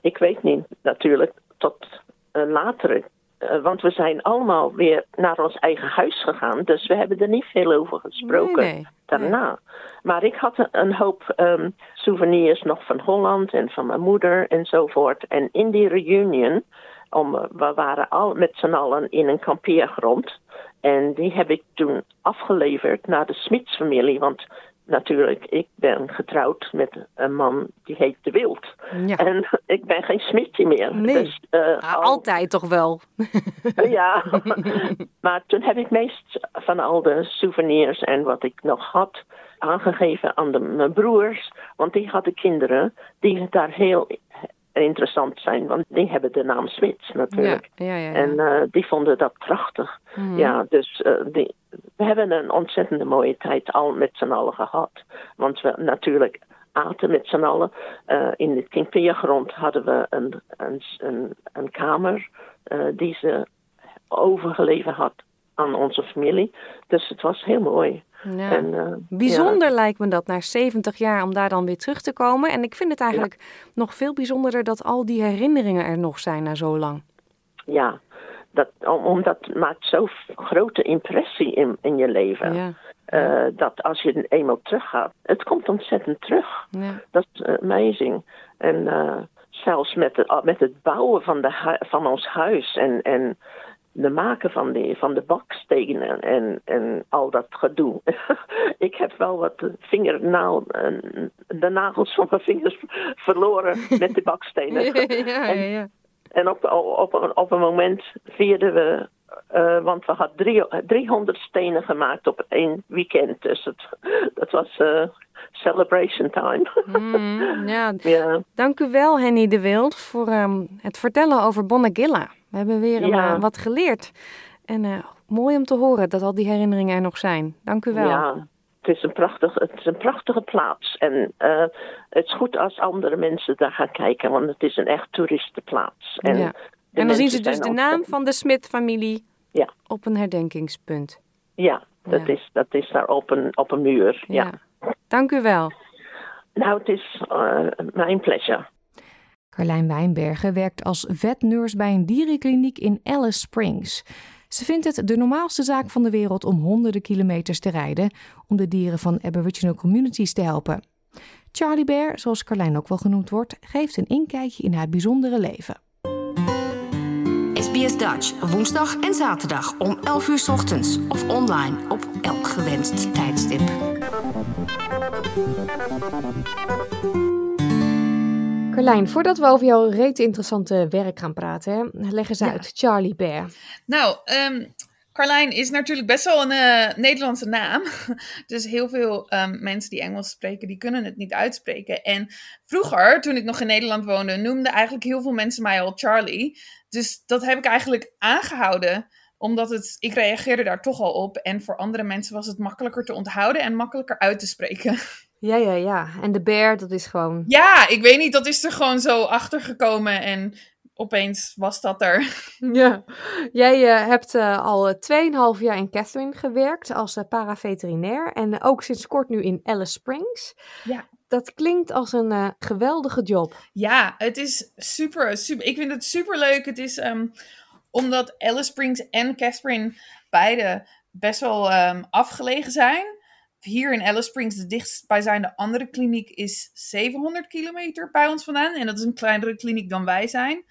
ik weet niet natuurlijk tot een latere uh, want we zijn allemaal weer naar ons eigen huis gegaan. Dus we hebben er niet veel over gesproken nee, nee. daarna. Nee. Maar ik had een hoop um, souvenirs nog van Holland en van mijn moeder enzovoort. En in die reunion, om, we waren al met z'n allen in een kampeergrond. En die heb ik toen afgeleverd naar de Smitsfamilie. Want natuurlijk, ik ben getrouwd met een man die heet De Wild. Ja. En [LAUGHS] ik ben geen Smitje meer. Nee. Dus, uh, ah, al... Altijd toch wel? ja, [LAUGHS] maar toen heb ik meest van al de souvenirs en wat ik nog had aangegeven aan de, mijn broers. Want die hadden kinderen die daar heel interessant zijn, want die hebben de naam Smits natuurlijk. Ja, ja, ja, ja. En uh, die vonden dat prachtig. Mm. Ja, dus uh, die, we hebben een ontzettende mooie tijd al met z'n allen gehad. Want we natuurlijk aten met z'n allen. Uh, in de Kingpeergrond hadden we een, een, een, een kamer die ze overgeleverd had aan onze familie. Dus het was heel mooi. Ja. En, uh, Bijzonder ja. lijkt me dat na 70 jaar om daar dan weer terug te komen. En ik vind het eigenlijk ja. nog veel bijzonderder dat al die herinneringen er nog zijn na zo lang. Ja, dat, omdat het maakt zo'n grote impressie in, in je leven. Ja. Uh, dat als je eenmaal teruggaat, het komt ontzettend terug. Ja. Dat is amazing. En uh, zelfs met, de, met het bouwen van, de, van ons huis en, en de maken van, die, van de bakstenen en, en al dat gedoe. [LAUGHS] ik heb wel wat vingernaal, de nagels van mijn vingers verloren met de bakstenen. [LAUGHS] ja, ja, ja. En, en op, op, op, op een moment vierden we, uh, want we hadden drie, 300 stenen gemaakt op één weekend. Dus het, dat was uh, celebration time. mm, [LAUGHS] ja. ja. Dank u wel, Henny de Wild, voor um, het vertellen over Bonagilla. We hebben weer ja. uh, wat geleerd. En mooi om te horen dat al die herinneringen er nog zijn. Dank u wel. Ja, het is een, prachtig, het is een prachtige plaats. En uh, het is goed als andere mensen daar gaan kijken, want het is een echt toeristenplaats. En, ja. en dan zien ze dus de naam van de Smit-familie ja. op een herdenkingspunt. Ja, dat, ja. Is, dat is daar op een, op een muur. Ja. Dank u wel. Nou, het is mijn pleasure. Carlijn Wijnbergen werkt als vetnurse bij een dierenkliniek in Alice Springs. Ze vindt het de normaalste zaak van de wereld om honderden kilometers te rijden om de dieren van Aboriginal communities te helpen. Charlie Bear, zoals Carlijn ook wel genoemd wordt, geeft een inkijkje in haar bijzondere leven. SBS Dutch, woensdag en zaterdag om 11 uur ochtends of online op elk gewenst tijdstip. Carlijn, voordat we over jouw reet interessante werk gaan praten, hè, leg eens ja. uit. Charlie Bear. Nou, um, Carlijn is natuurlijk best wel een uh, Nederlandse naam. [LAUGHS] Dus heel veel um, mensen die Engels spreken, die kunnen het niet uitspreken. En vroeger, toen ik nog in Nederland woonde, noemden eigenlijk heel veel mensen mij al Charlie. Dus dat heb ik eigenlijk aangehouden omdat het, ik reageerde daar toch al op. En voor andere mensen was het makkelijker te onthouden en makkelijker uit te spreken. [LAUGHS] Ja, ja, ja. En de bear, dat is gewoon. Ja, ik weet niet, dat is er gewoon zo achter gekomen. En opeens was dat er. [LAUGHS] Ja, jij uh, hebt uh, al 2,5 jaar in Catherine gewerkt als uh, paraveterinair en ook sinds kort nu in Alice Springs. Ja. Dat klinkt als een geweldige job. Ja, het is super, super. Ik vind het super leuk. Het is um, omdat Alice Springs en Catherine beide best wel um, afgelegen zijn. Hier in Alice Springs, de dichtstbijzijnde andere kliniek, is 700 kilometer bij ons vandaan. En dat is een kleinere kliniek dan wij zijn.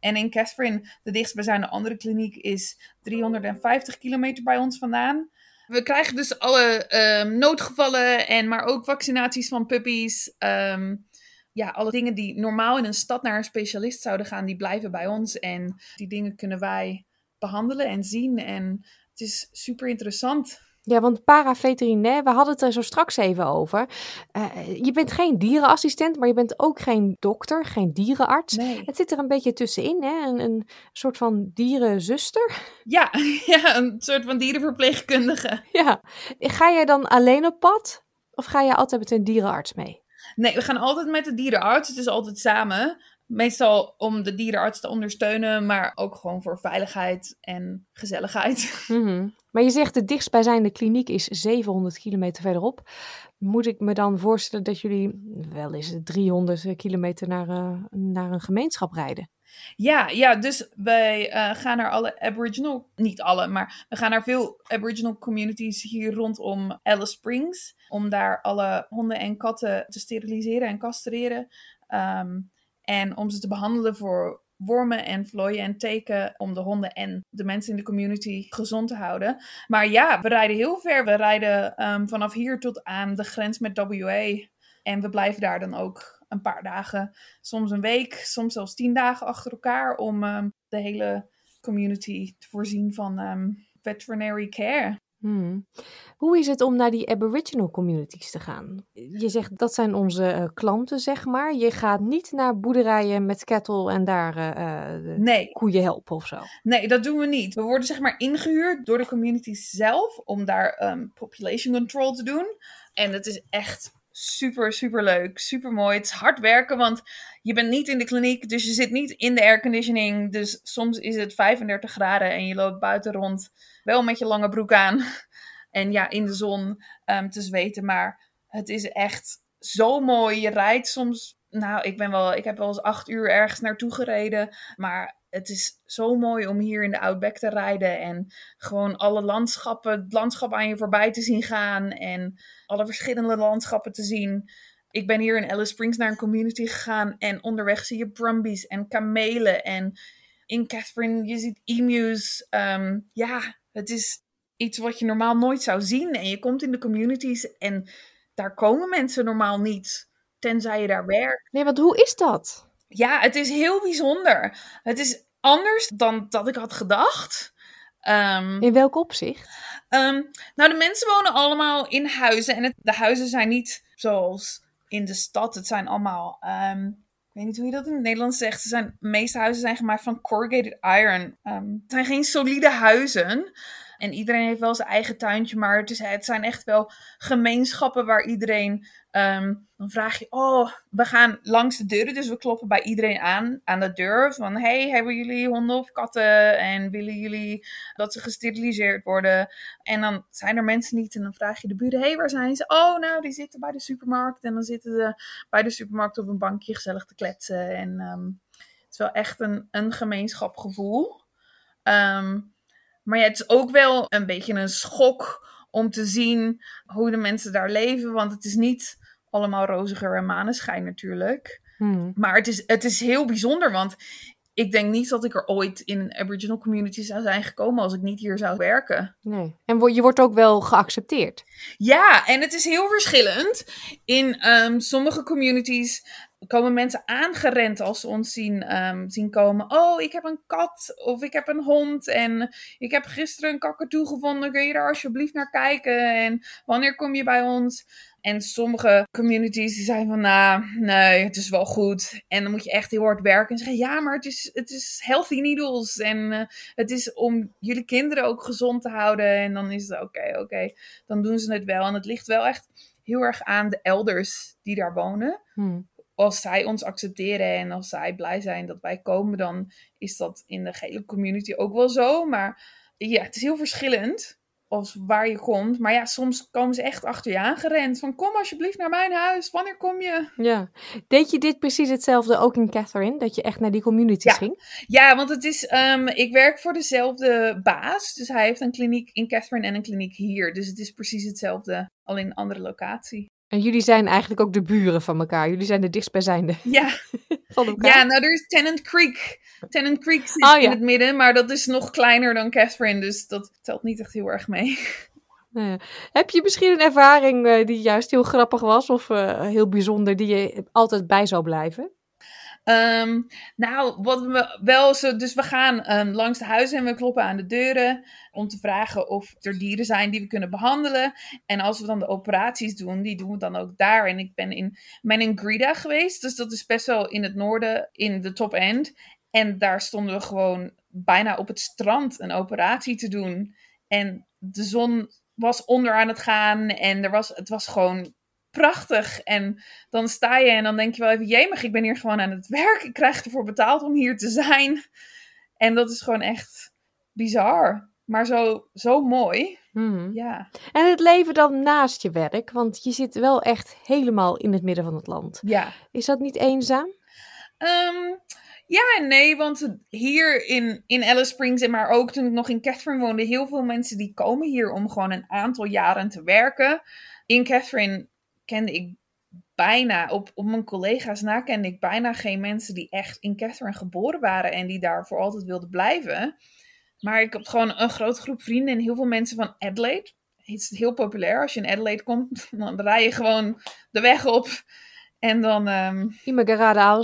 En in Catherine, de dichtstbijzijnde andere kliniek, is 350 kilometer bij ons vandaan. We krijgen dus alle um, noodgevallen, en, maar ook vaccinaties van puppies. Um, ja, alle dingen die normaal in een stad naar een specialist zouden gaan, die blijven bij ons. En die dingen kunnen wij behandelen en zien. En het is super interessant. Ja, want paraveterinair, we hadden het er zo straks even over. Uh, je bent geen dierenassistent, maar je bent ook geen dokter, geen dierenarts. Nee. Het zit er een beetje tussenin, hè? Een, een soort van dierenzuster. Ja, [LAUGHS] ja, een soort van dierenverpleegkundige. Ja. Ga jij dan alleen op pad? Of ga je altijd met een dierenarts mee? Nee, we gaan altijd met de dierenarts. Het is altijd samen. Meestal om de dierenarts te ondersteunen, maar ook gewoon voor veiligheid en gezelligheid. [LAUGHS] Mm Maar je zegt de dichtstbijzijnde kliniek is 700 kilometer verderop. Moet ik me dan voorstellen dat jullie wel eens 300 kilometer naar, uh, naar een gemeenschap rijden? Ja, ja dus wij uh, gaan naar alle Aboriginal, niet alle, maar we gaan naar veel Aboriginal communities hier rondom Alice Springs. Om daar alle honden en katten te steriliseren en castreren. Um, en om ze te behandelen voor wormen en vlooien en teken om de honden en de mensen in de community gezond te houden. Maar ja, we rijden heel ver. We rijden um, vanaf hier tot aan de grens met WA. En we blijven daar dan ook een paar dagen, soms een week, soms zelfs tien dagen achter elkaar om um, de hele community te voorzien van um, veterinary care. Hmm. Hoe is het om naar die Aboriginal communities te gaan? Je zegt dat zijn onze uh, klanten, zeg maar. Je gaat niet naar boerderijen met kettle en daar uh, nee. koeien helpen of zo. Nee, dat doen we niet. We worden zeg maar ingehuurd door de communities zelf om daar um, population control te doen. En het is echt super, super leuk. Super mooi. Het is hard werken, want je bent niet in de kliniek, dus je zit niet in de airconditioning. Dus soms is het 35 graden en je loopt buiten rond, wel met je lange broek aan. [LAUGHS] En ja, in de zon um, te zweten. Maar het is echt zo mooi. Je rijdt soms. Nou, ik ben wel. Ik heb wel eens acht uur ergens naartoe gereden. Maar het is zo mooi om hier in de Outback te rijden. En gewoon alle landschappen, het landschap aan je voorbij te zien gaan. En alle verschillende landschappen te zien. Ik ben hier in Alice Springs naar een community gegaan. En onderweg zie je brumbies en kamelen. En in Catherine, je ziet emus. Um, ja, het is iets wat je normaal nooit zou zien. En je komt in de communities en daar komen mensen normaal niet. Tenzij je daar werkt. Nee, want hoe is dat? Ja, het is heel bijzonder. Het is anders dan dat ik had gedacht. Um, in welk opzicht? Um, nou, de mensen wonen allemaal in huizen. En het, de huizen zijn niet zoals in de stad. Het zijn allemaal. Um, ik weet niet hoe je dat in het Nederlands zegt. Zijn, de meeste huizen zijn gemaakt van corrugated iron. het zijn geen solide huizen. En iedereen heeft wel zijn eigen tuintje, maar het, is, het zijn echt wel gemeenschappen waar iedereen. Um, dan vraag je, oh, we gaan langs de deuren, dus we kloppen bij iedereen aan, aan de deur. Van, hey, hebben jullie honden of katten? En willen jullie dat ze gesteriliseerd worden? En dan zijn er mensen niet en dan vraag je de buren, hey, waar zijn ze? Oh, nou, die zitten bij de supermarkt. En dan zitten ze bij de supermarkt op een bankje gezellig te kletsen. En um, het is wel echt een, een gemeenschapgevoel. Um, maar ja, het is ook wel een beetje een schok om te zien hoe de mensen daar leven. Want het is niet allemaal roziger en maneschijn natuurlijk. Hmm. Maar het is, het is heel bijzonder, want ik denk niet dat ik er ooit in een Aboriginal community zou zijn gekomen als ik niet hier zou werken. Nee. En je wordt ook wel geaccepteerd. Ja, en het is heel verschillend. In um, sommige communities komen mensen aangerend als ze ons zien, ehm, zien komen. Oh, ik heb een kat of ik heb een hond en ik heb gisteren een kakatoe gevonden. Kun je daar alsjeblieft naar kijken? En wanneer kom je bij ons? En sommige communities die zijn van, nou, nee, het is wel goed. En dan moet je echt heel hard werken en zeggen, ja, maar het is, het is healthy needles. En uh, het is om jullie kinderen ook gezond te houden. En dan is het oké, oké, dan doen ze het wel. En het ligt wel echt heel erg aan de elders die daar wonen. Hmm. Als zij ons accepteren en als zij blij zijn dat wij komen, dan is dat in de gele community ook wel zo. Maar ja, het is heel verschillend of waar je komt. Maar ja, soms komen ze echt achter je aangerend. Van kom alsjeblieft naar mijn huis. Wanneer kom je? Ja. Deed je dit precies hetzelfde ook in Catherine? Dat je echt naar die communities ging? Ja, want het is, um, ik werk voor dezelfde baas. Dus hij heeft een kliniek in Catherine en een kliniek hier. Dus het is precies hetzelfde, al in een andere locatie. En jullie zijn eigenlijk ook de buren van elkaar. Jullie zijn de dichtstbijzijnde ja. [LAUGHS] van elkaar. Ja, nou er is Tennant Creek. Tennant Creek zit oh, in het midden, maar dat is nog kleiner dan Catherine. Dus dat telt niet echt heel erg mee. Nou Heb je misschien een ervaring uh, die juist heel grappig was of uh, heel bijzonder, die je altijd bij zou blijven? Um, nou, wat we wel zo, dus we gaan um, langs de huizen en we kloppen aan de deuren om te vragen of er dieren zijn die we kunnen behandelen. En als we dan de operaties doen, die doen we dan ook daar. En ik ben in Menengrida geweest, dus dat is best wel in het noorden, in de top end. En daar stonden we gewoon bijna op het strand een operatie te doen. En de zon was onder aan het gaan en er was, het was gewoon prachtig. En dan sta je en dan denk je wel even, jemig, ik ben hier gewoon aan het werk. Ik krijg ervoor betaald om hier te zijn. En dat is gewoon echt bizar. Maar zo, zo mooi. Hmm. Ja. En het leven dan naast je werk, want je zit wel echt helemaal in het midden van het land. Ja. Is dat niet eenzaam? Um, ja en nee, want hier in, in Alice Springs en maar ook toen ik nog in Catherine woonde, heel veel mensen die komen hier om gewoon een aantal jaren te werken. In Catherine kende ik bijna, op, op mijn collega's na kende ik bijna geen mensen die echt in Catherine geboren waren en die daar voor altijd wilden blijven. Maar ik heb gewoon een grote groep vrienden en heel veel mensen van Adelaide. Het is heel populair. Als je in Adelaide komt, [LAUGHS] dan rij je gewoon de weg op. En dan... Um,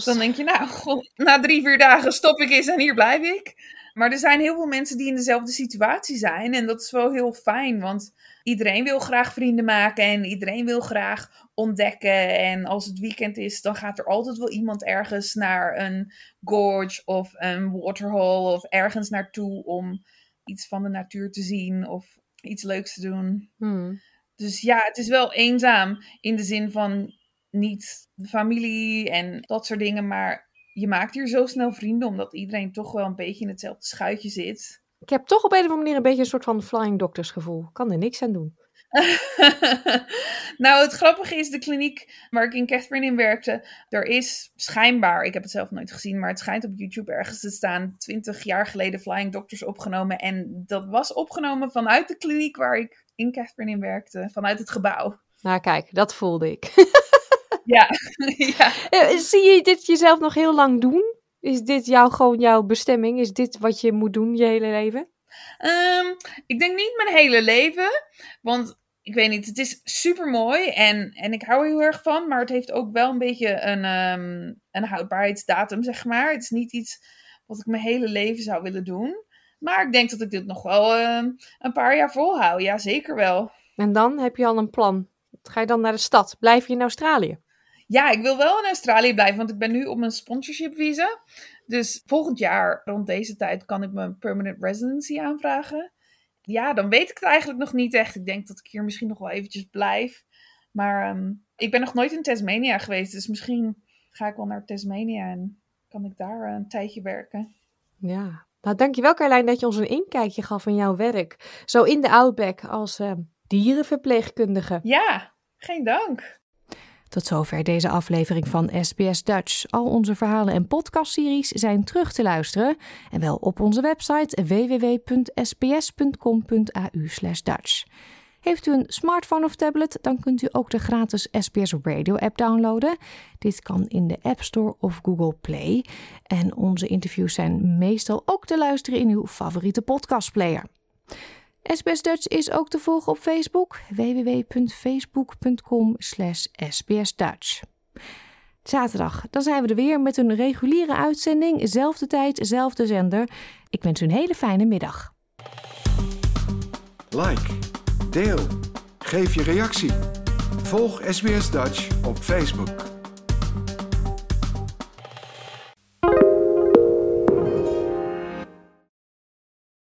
Dan denk je, nou, na drie, vier dagen stop ik eens en hier blijf ik. Maar er zijn heel veel mensen die in dezelfde situatie zijn. En dat is wel heel fijn, want iedereen wil graag vrienden maken en iedereen wil graag ontdekken. En als het weekend is, dan gaat er altijd wel iemand ergens naar een gorge of een waterhole of ergens naartoe om iets van de natuur te zien of iets leuks te doen. Hmm. Dus ja, het is wel eenzaam in de zin van niet de familie en dat soort dingen, maar je maakt hier zo snel vrienden omdat iedereen toch wel een beetje in hetzelfde schuitje zit. Ik heb toch op een of andere manier een beetje een soort van flying doctors gevoel. Kan er niks aan doen. [LAUGHS] nou, het grappige is, de kliniek waar ik in Catherine in werkte, er is schijnbaar, ik heb het zelf nooit gezien, maar het schijnt op YouTube ergens te staan, 20 jaar geleden Flying Doctors opgenomen. En dat was opgenomen vanuit de kliniek waar ik in Catherine in werkte, vanuit het gebouw. Nou, kijk, dat voelde ik. [LAUGHS] ja. [LAUGHS] ja. Eh, zie je dit jezelf nog heel lang doen? Is dit jou, gewoon jouw bestemming? Is dit wat je moet doen je hele leven? Um, ik denk niet mijn hele leven. Want ik weet niet, het is super mooi en, en ik hou er heel erg van. Maar het heeft ook wel een beetje een, um, een houdbaarheidsdatum, zeg maar. Het is niet iets wat ik mijn hele leven zou willen doen. Maar ik denk dat ik dit nog wel uh, een paar jaar volhoud. Ja, zeker wel. En dan heb je al een plan. Ga je dan naar de stad? Blijf je in Australië? Ja, ik wil wel in Australië blijven, want ik ben nu op mijn sponsorship visa. Dus volgend jaar rond deze tijd kan ik mijn permanent residency aanvragen. Ja, dan weet ik het eigenlijk nog niet echt. Ik denk dat ik hier misschien nog wel eventjes blijf. Maar ehm, ik ben nog nooit in Tasmania geweest, dus misschien ga ik wel naar Tasmania en kan ik daar een tijdje werken. Ja, nou dankjewel Carlijn dat je ons een inkijkje gaf in jouw werk. Zo in de Outback als uh, dierenverpleegkundige. Ja, geen dank. Tot zover deze aflevering van SBS Dutch. Al onze verhalen en podcastseries zijn terug te luisteren en wel op onze website www.sbs.com.au/dutch. Heeft u een smartphone of tablet, dan kunt u ook de gratis SBS Radio app downloaden. Dit kan in de App Store of Google Play. En onze interviews zijn meestal ook te luisteren in uw favoriete podcastplayer. SBS Dutch is ook te volgen op Facebook www.facebook.com sbsdutch. Zaterdag, dan zijn we er weer met een reguliere uitzending. Zelfde tijd, zelfde zender. Ik wens u een hele fijne middag. Like, deel, geef je reactie. Volg SBS Dutch op Facebook.